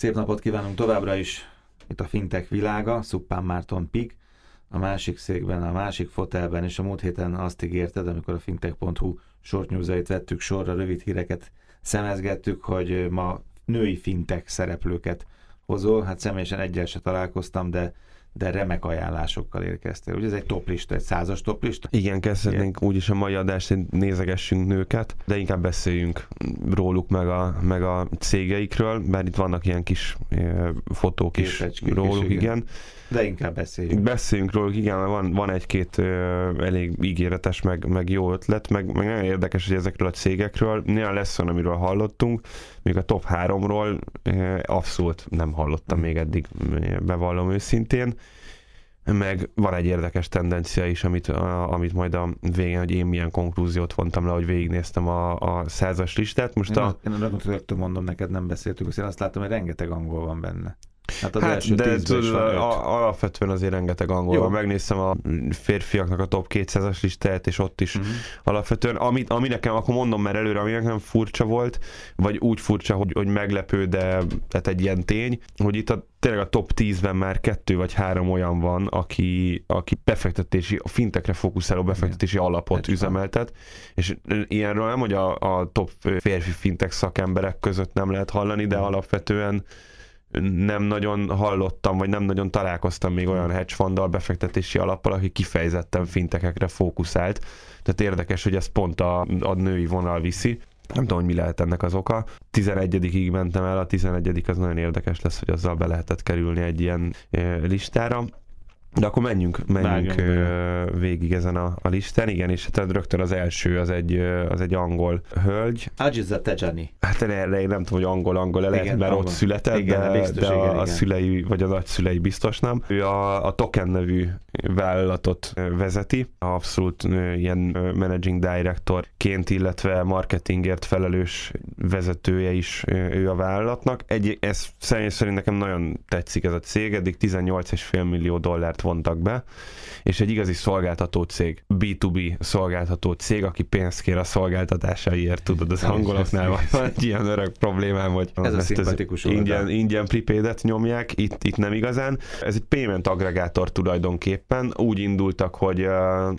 Szép napot kívánunk továbbra is. Itt a Fintech világa, Szuppán Márton Pik, a másik székben, a másik fotelben, és a múlt héten azt ígérted, amikor a fintech.hu short vettük sorra, rövid híreket szemezgettük, hogy ma női fintech szereplőket hozol. Hát személyesen egyel se találkoztam, de de remek ajánlásokkal érkeztél. Ugye ez egy toplista, egy százas toplista? Igen, kezdhetnénk úgyis a mai adást, hogy nézegessünk nőket, de inkább beszéljünk róluk, meg a, meg a cégeikről, mert itt vannak ilyen kis e, fotók is róluk, is, igen. igen. De inkább beszéljünk. Beszéljünk róluk, igen, mert van, van egy-két e, elég ígéretes, meg, meg jó ötlet, meg, meg nagyon érdekes, hogy ezekről a cégekről néha lesz olyan, amiről hallottunk, még a top 3-ról e, abszolút nem hallottam még eddig, bevallom őszintén meg van egy érdekes tendencia is, amit, a, amit majd a végén, hogy én milyen konklúziót vontam le, hogy végignéztem a, a százas listát. Most én, a... én rögtön mondom neked, nem beszéltük, én azt látom, hogy rengeteg angol van benne. Hát az hát, első de tudod, alapvetően azért rengeteg angol van. Megnéztem a férfiaknak a top 200-as listáját, és ott is uh-huh. alapvetően, ami, ami nekem, akkor mondom már előre, ami nekem furcsa volt, vagy úgy furcsa, hogy, hogy meglepő, de tehát egy ilyen tény, hogy itt a, tényleg a top 10-ben már kettő vagy három olyan van, aki, aki befektetési, a fintekre fókuszáló befektetési Igen. alapot Egy üzemeltet, és ilyenről nem, hogy a, a top férfi fintek szakemberek között nem lehet hallani, de alapvetően nem nagyon hallottam, vagy nem nagyon találkoztam még olyan hedge funddal, befektetési alappal, aki kifejezetten fintekekre fókuszált. Tehát érdekes, hogy ez pont a, a női vonal viszi. Nem tudom, hogy mi lehet ennek az oka. 11-ig mentem el, a 11 az nagyon érdekes lesz, hogy azzal be lehetett kerülni egy ilyen eh, listára. De akkor menjünk, menjünk Vágjunk, végig ezen a, a listán. Igen, és hát rögtön az első, az egy, az egy angol hölgy. Ajiza Tejani. Hát erre én nem tudom, hogy angol-angol lehet, igen, mert angol. ott született, igen, de, biztos, de igen, a, igen. a szülei, vagy a nagyszülei biztos nem. Ő a, a Token nevű vállalatot vezeti, abszolút ilyen managing directorként, illetve marketingért felelős vezetője is ő a vállalatnak. Egy, ez szerint, szerint nekem nagyon tetszik ez a cég, eddig 18,5 millió dollárt vontak be, és egy igazi szolgáltató cég, B2B szolgáltató cég, aki pénzt kér a szolgáltatásaiért, tudod, az angoloknál van egy ilyen öreg problémám, hogy ez a szimpatikus ingyen, ingyen prepaid nyomják, itt, itt nem igazán. Ez egy payment aggregátor tulajdonképpen, úgy indultak, hogy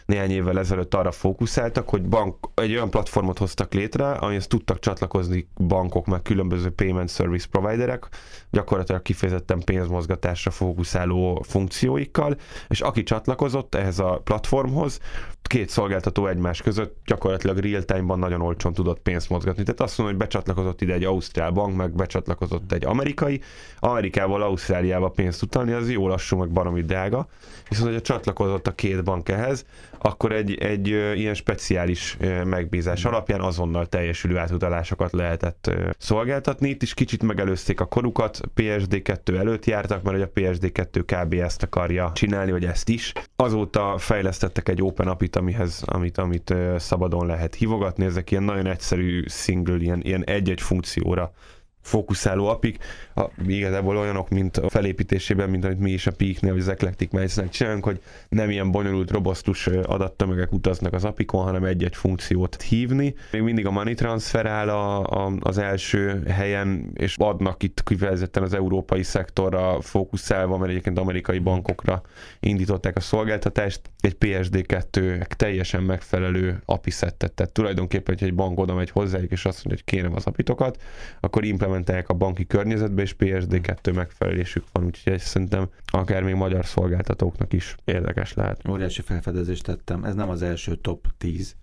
néhány évvel ezelőtt arra fókuszáltak, hogy bank, egy olyan platformot hoztak létre, amihez tudtak csatlakozni bankok, meg különböző payment service providerek, gyakorlatilag kifejezetten pénzmozgatásra fókuszáló funkcióikkal, és aki csatlakozott ehhez a platformhoz, két szolgáltató egymás között gyakorlatilag real-time-ban nagyon olcsón tudott pénzt mozgatni. Tehát azt mondom, hogy becsatlakozott ide egy ausztrál bank, meg becsatlakozott egy amerikai, Amerikából Ausztráliába pénzt utalni, az jó lassú, meg baromi drága. Viszont, hogyha csatlakozott a két bank ehhez, akkor egy, egy ilyen speciális megbízás alapján azonnal teljesülő átutalásokat lehetett szolgáltatni. Itt is kicsit megelőzték a korukat, PSD2 előtt jártak, mert a PSD2 kb. ezt akarja csinálni, vagy ezt is. Azóta fejlesztettek egy Open API-t, amihez, amit, amit szabadon lehet hívogatni. Ezek ilyen nagyon egyszerű single, ilyen, ilyen egy-egy funkcióra fókuszáló apik, a, igazából olyanok, mint a felépítésében, mint amit mi is a Peaknél, vagy az Eclectic minds csinálunk, hogy nem ilyen bonyolult, robosztus adattömegek utaznak az apikon, hanem egy-egy funkciót hívni. Még mindig a money transfer áll a, a, az első helyen, és adnak itt kifejezetten az európai szektorra fókuszálva, mert egyébként amerikai bankokra indították a szolgáltatást, egy PSD2 teljesen megfelelő API szettet. Tehát tulajdonképpen, hogy egy bank oda megy hozzájuk, és azt mondja, hogy kérem az apitokat, akkor implementálják a banki környezetbe, és PSD2 megfelelésük van, úgyhogy szerintem akár még magyar szolgáltatóknak is érdekes lehet. Óriási felfedezést tettem, ez nem az első top 10,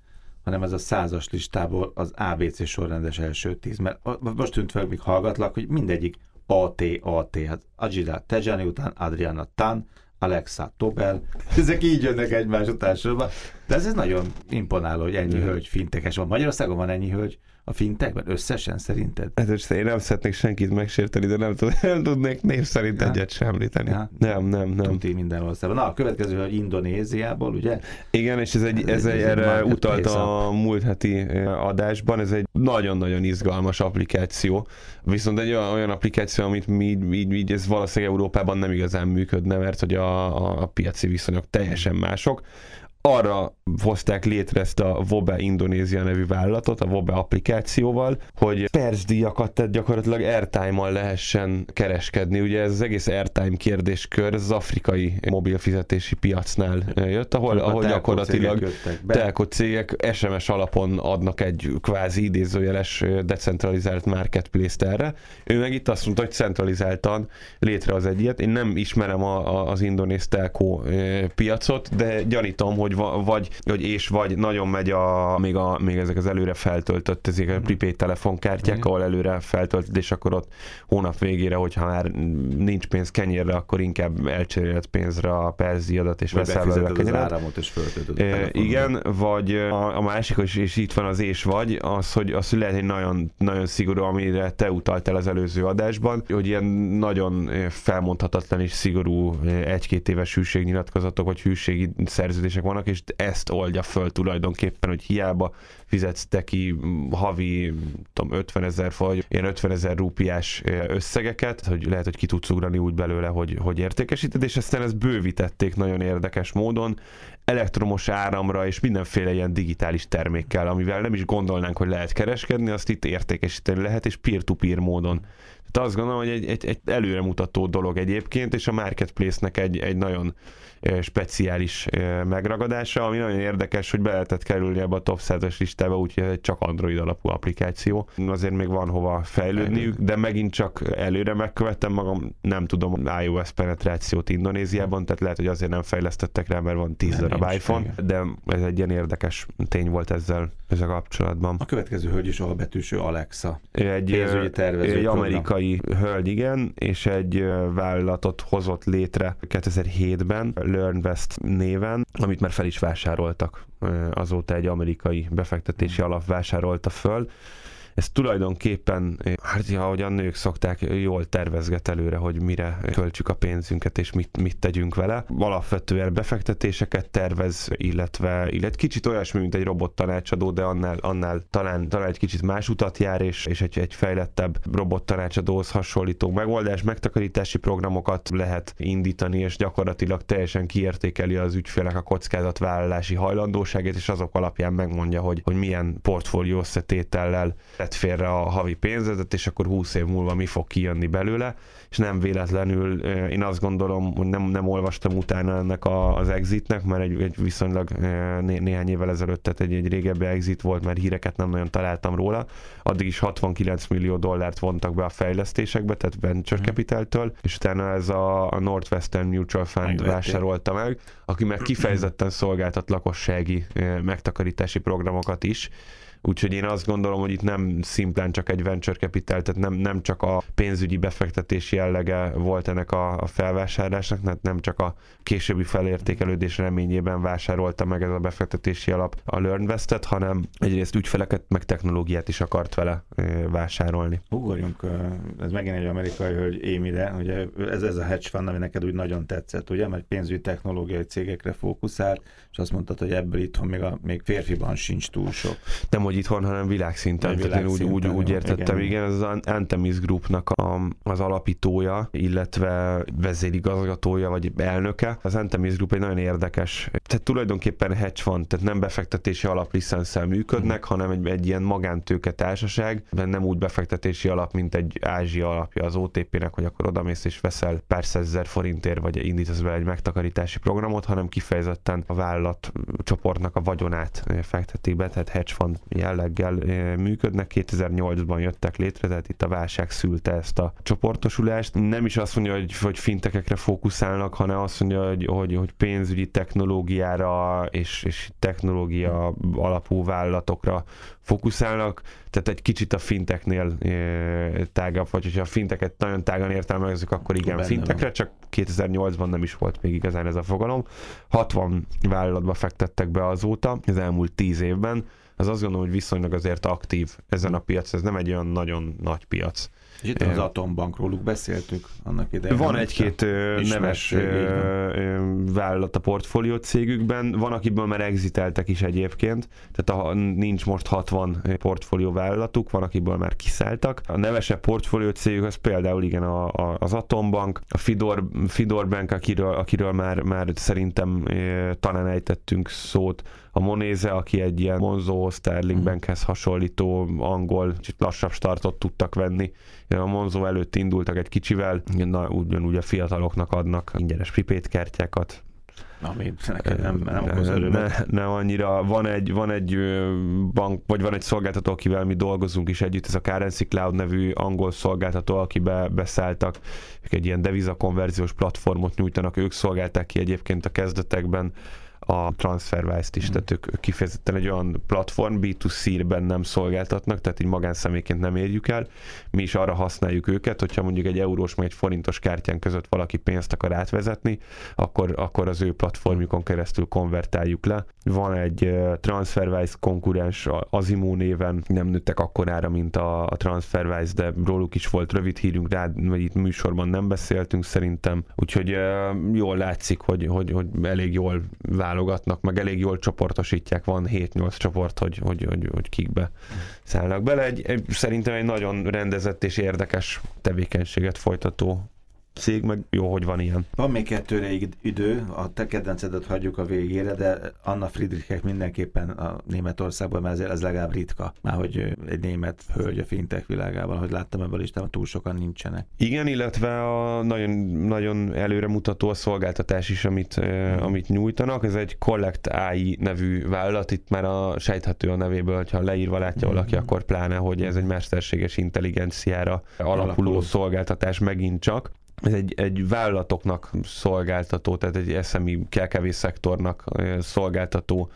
hanem ez a százas listából az ABC sorrendes első 10, mert most tűnt fel, míg hallgatlak, hogy mindegyik AT, AT, hát Agila Tejani után Adriana Tan, Alexa Tobel, ezek így jönnek egymás után sorba. De ez, ez nagyon imponáló, hogy ennyi hölgy fintekes van. Magyarországon van ennyi hölgy a fintekben összesen szerinted? Hát én nem szeretnék senkit megsérteni, de nem, tud, nem tudnék név szerint ja. egyet sem említeni. Ja. Nem, nem, nem. Tuti minden országban. Na, a következő, hogy Indonéziából, ugye? Igen, és ez egy, ez, ez egy, egy erre utalt a múlt heti adásban, ez egy nagyon-nagyon izgalmas applikáció, viszont egy olyan, olyan applikáció, amit mi, így, így, ez valószínűleg Európában nem igazán működne, mert hogy a, a, a piaci viszonyok teljesen mások arra hozták létre ezt a Vobe Indonézia nevű vállalatot, a Vobe applikációval, hogy percdíjakat, tehát gyakorlatilag airtime-mal lehessen kereskedni. Ugye ez az egész airtime kérdéskör az afrikai mobil fizetési piacnál jött, ahol, ahol gyakorlatilag telko cégek SMS alapon adnak egy kvázi idézőjeles decentralizált marketplace-t erre. Ő meg itt azt mondta, hogy centralizáltan létrehoz egy ilyet. Én nem ismerem a, a, az indonéz telko piacot, de gyanítom, hogy vagy, vagy és vagy nagyon megy a, még, a, még ezek az előre feltöltött, ezek a mhm. prepaid telefonkártyák, mm. ahol előre feltöltött, és akkor ott hónap végére, hogyha már nincs pénz kenyérre, akkor inkább elcseréled pénzre a perziadat, és veszel belőle kenyeret. az áramot, és föltöltöd e, Igen, vagy a, a másik, és, és itt van az és vagy, az, hogy, az, hogy lehet egy nagyon, nagyon szigorú, amire te utaltál az előző adásban, hogy ilyen nagyon felmondhatatlan és szigorú egy-két éves hűségnyilatkozatok, vagy hűségi szerződések vannak, és ezt oldja föl tulajdonképpen, hogy hiába fizetsz te ki havi tudom, 50 ezer vagy ilyen 50 ezer rúpiás összegeket, hogy lehet, hogy ki tudsz ugrani úgy belőle, hogy, hogy értékesíted, és aztán ezt bővítették nagyon érdekes módon elektromos áramra és mindenféle ilyen digitális termékkel, amivel nem is gondolnánk, hogy lehet kereskedni, azt itt értékesíteni lehet, és peer-to-peer módon. Tehát azt gondolom, hogy egy, egy, egy előremutató dolog egyébként, és a marketplace-nek egy, egy nagyon speciális megragadása, ami nagyon érdekes, hogy be lehetett kerülni ebbe a top 100-as listába, úgyhogy ez egy csak Android alapú applikáció. Azért még van hova fejlődniük, de megint csak előre megkövettem magam, nem tudom iOS penetrációt Indonéziában, tehát lehet, hogy azért nem fejlesztettek rá, mert van 10 darab iPhone, de ez egy ilyen érdekes tény volt ezzel, ezzel kapcsolatban. A következő hölgy is betűső Alexa. Egy, egy amerikai hölgy, igen, és egy vállalatot hozott létre 2007-ben, LearnVest néven, amit már fel is vásároltak. Azóta egy amerikai befektetési alap vásárolta föl ez tulajdonképpen, hát ja, ahogy a nők szokták, jól tervezget előre, hogy mire költsük a pénzünket és mit, mit tegyünk vele. Alapvetően befektetéseket tervez, illetve, illetve kicsit olyasmi, mint egy robot tanácsadó, de annál, annál talán, talán egy kicsit más utat jár, és, és egy, egy fejlettebb robot tanácsadóhoz hasonlító megoldás, megtakarítási programokat lehet indítani, és gyakorlatilag teljesen kiértékeli az ügyfélek a kockázatvállalási hajlandóságét, és azok alapján megmondja, hogy, hogy milyen portfólió összetétellel tett félre a havi pénzedet, és akkor 20 év múlva mi fog kijönni belőle, és nem véletlenül én azt gondolom, hogy nem, nem olvastam utána ennek a, az exitnek, mert egy, egy viszonylag né, néhány évvel ezelőtt, tehát egy, egy régebbi exit volt, mert híreket nem nagyon találtam róla, addig is 69 millió dollárt vontak be a fejlesztésekbe, tehát venture mhm. capital-től, és utána ez a, a Northwestern Mutual Fund Megvették. vásárolta meg, aki meg kifejezetten szolgáltat lakossági megtakarítási programokat is, Úgyhogy én azt gondolom, hogy itt nem szimplán csak egy venture capital, tehát nem, nem csak a pénzügyi befektetési jellege volt ennek a, a felvásárlásnak, tehát nem csak a későbbi felértékelődés reményében vásárolta meg ez a befektetési alap a LearnVestet, hanem egyrészt ügyfeleket, meg technológiát is akart vele vásárolni. Ugorjunk, ez megint egy amerikai hölgy Émire, ugye ez, ez a hedge fund, ami neked úgy nagyon tetszett, ugye, mert pénzügyi technológiai cégekre fókuszált, és azt mondtad, hogy ebből itthon még, a, még férfiban sincs túl sok. Nem, hogy itthon, hanem világszinten. Világ Tehát én úgy, úgy, úgy értettem, igen. igen, ez az Antemis Groupnak a, az alapítója, illetve vezérigazgatója, vagy elnöke. Az Antemis Group egy nagyon érdekes, tehát tulajdonképpen hedge fund, tehát nem befektetési alaplicenszel működnek, mm. hanem egy, egy ilyen magántőke társaság, de nem úgy befektetési alap, mint egy Ázsia alapja az OTP-nek, hogy akkor odamész és veszel pár százezer forintért, vagy indítasz be egy megtakarítási programot, hanem kifejezetten a vállalat csoportnak a vagyonát fektetik be, tehát hedge fund jelleggel működnek. 2008-ban jöttek létre, tehát itt a válság szülte ezt a csoportosulást. Nem is azt mondja, hogy, hogy fintekekre fókuszálnak, hanem azt mondja, hogy, hogy, hogy pénzügyi technológiára és, és technológia alapú vállalatokra fókuszálnak, tehát egy kicsit a finteknél tágabb, vagy hogyha a finteket nagyon tágan értelmezzük, akkor igen, Benne fintekre, van. csak 2008-ban nem is volt még igazán ez a fogalom. 60 vállalatba fektettek be azóta, az elmúlt 10 évben, az azt gondolom, hogy viszonylag azért aktív ezen a piac, ez nem egy olyan nagyon nagy piac. És itt az Atombank róluk beszéltük annak idején. Van egy-két neves vállalat a portfólió cégükben, van, akiből már exiteltek is egyébként, tehát a, nincs most 60 portfólió vállalatuk, van, akiből már kiszálltak. A nevesebb portfólió cégük az például igen a, a, az Atombank, a Fidor, Fidor Bank, akiről, akiről már, már szerintem talán ejtettünk szót, a Monéze, aki egy ilyen Monzo Sterling mhm. Bankhez hasonlító angol, kicsit lassabb startot tudtak venni. A Monzo előtt indultak egy kicsivel, na, ugyanúgy a fiataloknak adnak ingyenes pripét kártyákat, ami neked nem, nem okoz Ne, nem annyira. Van egy, van egy bank, vagy van egy szolgáltató, akivel mi dolgozunk is együtt, ez a Currency Cloud nevű angol szolgáltató, akibe beszálltak. Ők egy ilyen devizakonverziós platformot nyújtanak, ők szolgálták ki egyébként a kezdetekben a TransferWise-t is, mm. tehát ők, kifejezetten egy olyan platform, B2C-ben nem szolgáltatnak, tehát így magánszemélyként nem érjük el. Mi is arra használjuk őket, hogyha mondjuk egy eurós vagy egy forintos kártyán között valaki pénzt akar átvezetni, akkor, akkor az ő platformjukon keresztül konvertáljuk le. Van egy TransferWise konkurens, Azimó néven, nem nőttek akkorára, mint a, a TransferWise, de róluk is volt rövid hírünk, rá, vagy itt műsorban nem beszéltünk szerintem, úgyhogy jól látszik, hogy, hogy, hogy elég jól vállal válogatnak, meg elég jól csoportosítják, van 7-8 csoport, hogy, hogy, hogy, hogy kikbe szállnak bele. Egy, egy, szerintem egy nagyon rendezett és érdekes tevékenységet folytató cég, meg jó, hogy van ilyen. Van még kettőre idő, a te kedvencedet hagyjuk a végére, de Anna Friedrichek mindenképpen a Németországban, mert ezért ez legalább ritka, már hogy egy német hölgy a fintech világában, hogy láttam ebből is, túl sokan nincsenek. Igen, illetve a nagyon, nagyon előremutató a szolgáltatás is, amit, mm. amit nyújtanak. Ez egy Collect AI nevű vállalat, itt már a sejthető a nevéből, ha leírva látja mm. valaki, akkor pláne, hogy ez egy mesterséges intelligenciára alapuló, alapuló. szolgáltatás megint csak ez egy, egy vállalatoknak szolgáltató, tehát egy SMI KKV szektornak szolgáltató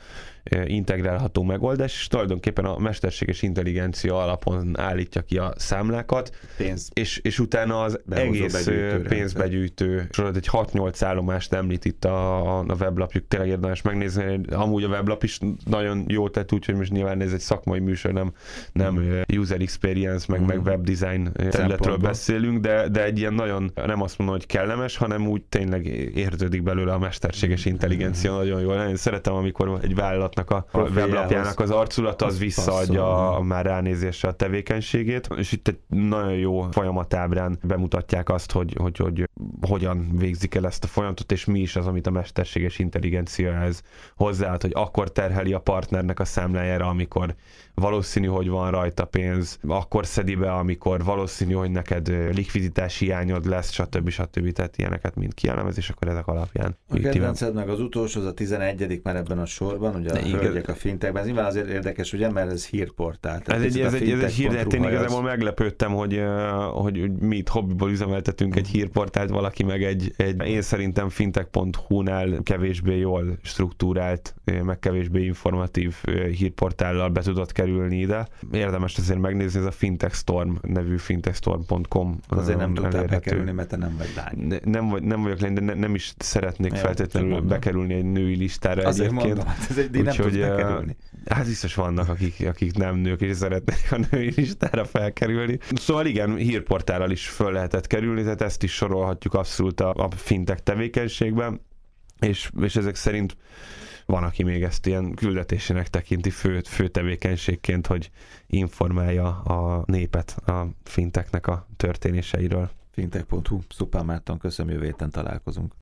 integrálható megoldás, és tulajdonképpen a mesterséges intelligencia alapon állítja ki a számlákat, Pénz. és, és utána az Behozó egész begyűjtő pénzbegyűjtő, sorod egy 6-8 állomást említ itt a, a weblapjuk, tényleg érdemes megnézni, amúgy a weblap is nagyon jó tett, úgyhogy most nyilván ez egy szakmai műsor, nem, nem mm. user experience, meg, mm. meg webdesign területről beszélünk, de, de egy ilyen nagyon, nem azt mondom, hogy kellemes, hanem úgy tényleg érződik belőle a mesterséges intelligencia mm. nagyon jól. Én szeretem, amikor egy vállalat vállalatnak a weblapjának az arculata az visszaadja a már ránézésre a tevékenységét, és itt egy nagyon jó folyamatábrán bemutatják azt, hogy, hogy, hogy hogyan végzik el ezt a folyamatot, és mi is az, amit a mesterséges intelligencia ez hozzáad, hogy akkor terheli a partnernek a számlájára, amikor valószínű, hogy van rajta pénz, akkor szedi be, amikor valószínű, hogy neked likviditás hiányod lesz, stb. stb. Tehát ilyeneket mind kielemez, és akkor ezek alapján. A kedvenced meg az utolsó, az a 11 már ebben a sorban, ugye a. hölgyek a fintekben. Ez nyilván azért érdekes, ugye, mert ez hírportál. Ez egy, ez, egy, ez egy hír, de én igazából meglepődtem, hogy, hogy, mi itt hobbiból üzemeltetünk egy hírportált, valaki meg egy, egy én szerintem fintech.hu-nál kevésbé jól struktúrált, meg kevésbé informatív hírportállal be tudott kerülni ide. Érdemes azért megnézni, ez a Fintech Storm nevű fintechstorm.com Azért nem tudtál bekerülni, mert te nem vagy lány. Ne, nem, vagy, nem vagyok lány, de ne, nem is szeretnék Jó, feltétlenül bekerülni egy női listára azért egyébként. Mondom, hát ez egy, nem hogy, bekerülni. Hát biztos vannak, akik, akik nem nők, és szeretnék a női listára felkerülni. Szóval igen, hírportálral is föl lehetett kerülni, tehát ezt is sorolhatjuk abszolút a, a fintech tevékenységben, és, és ezek szerint van, aki még ezt ilyen küldetésének tekinti fő, fő tevékenységként, hogy informálja a népet a finteknek a történéseiről. Fintech.hu, Szupán Márton, köszönöm, jövő héten találkozunk.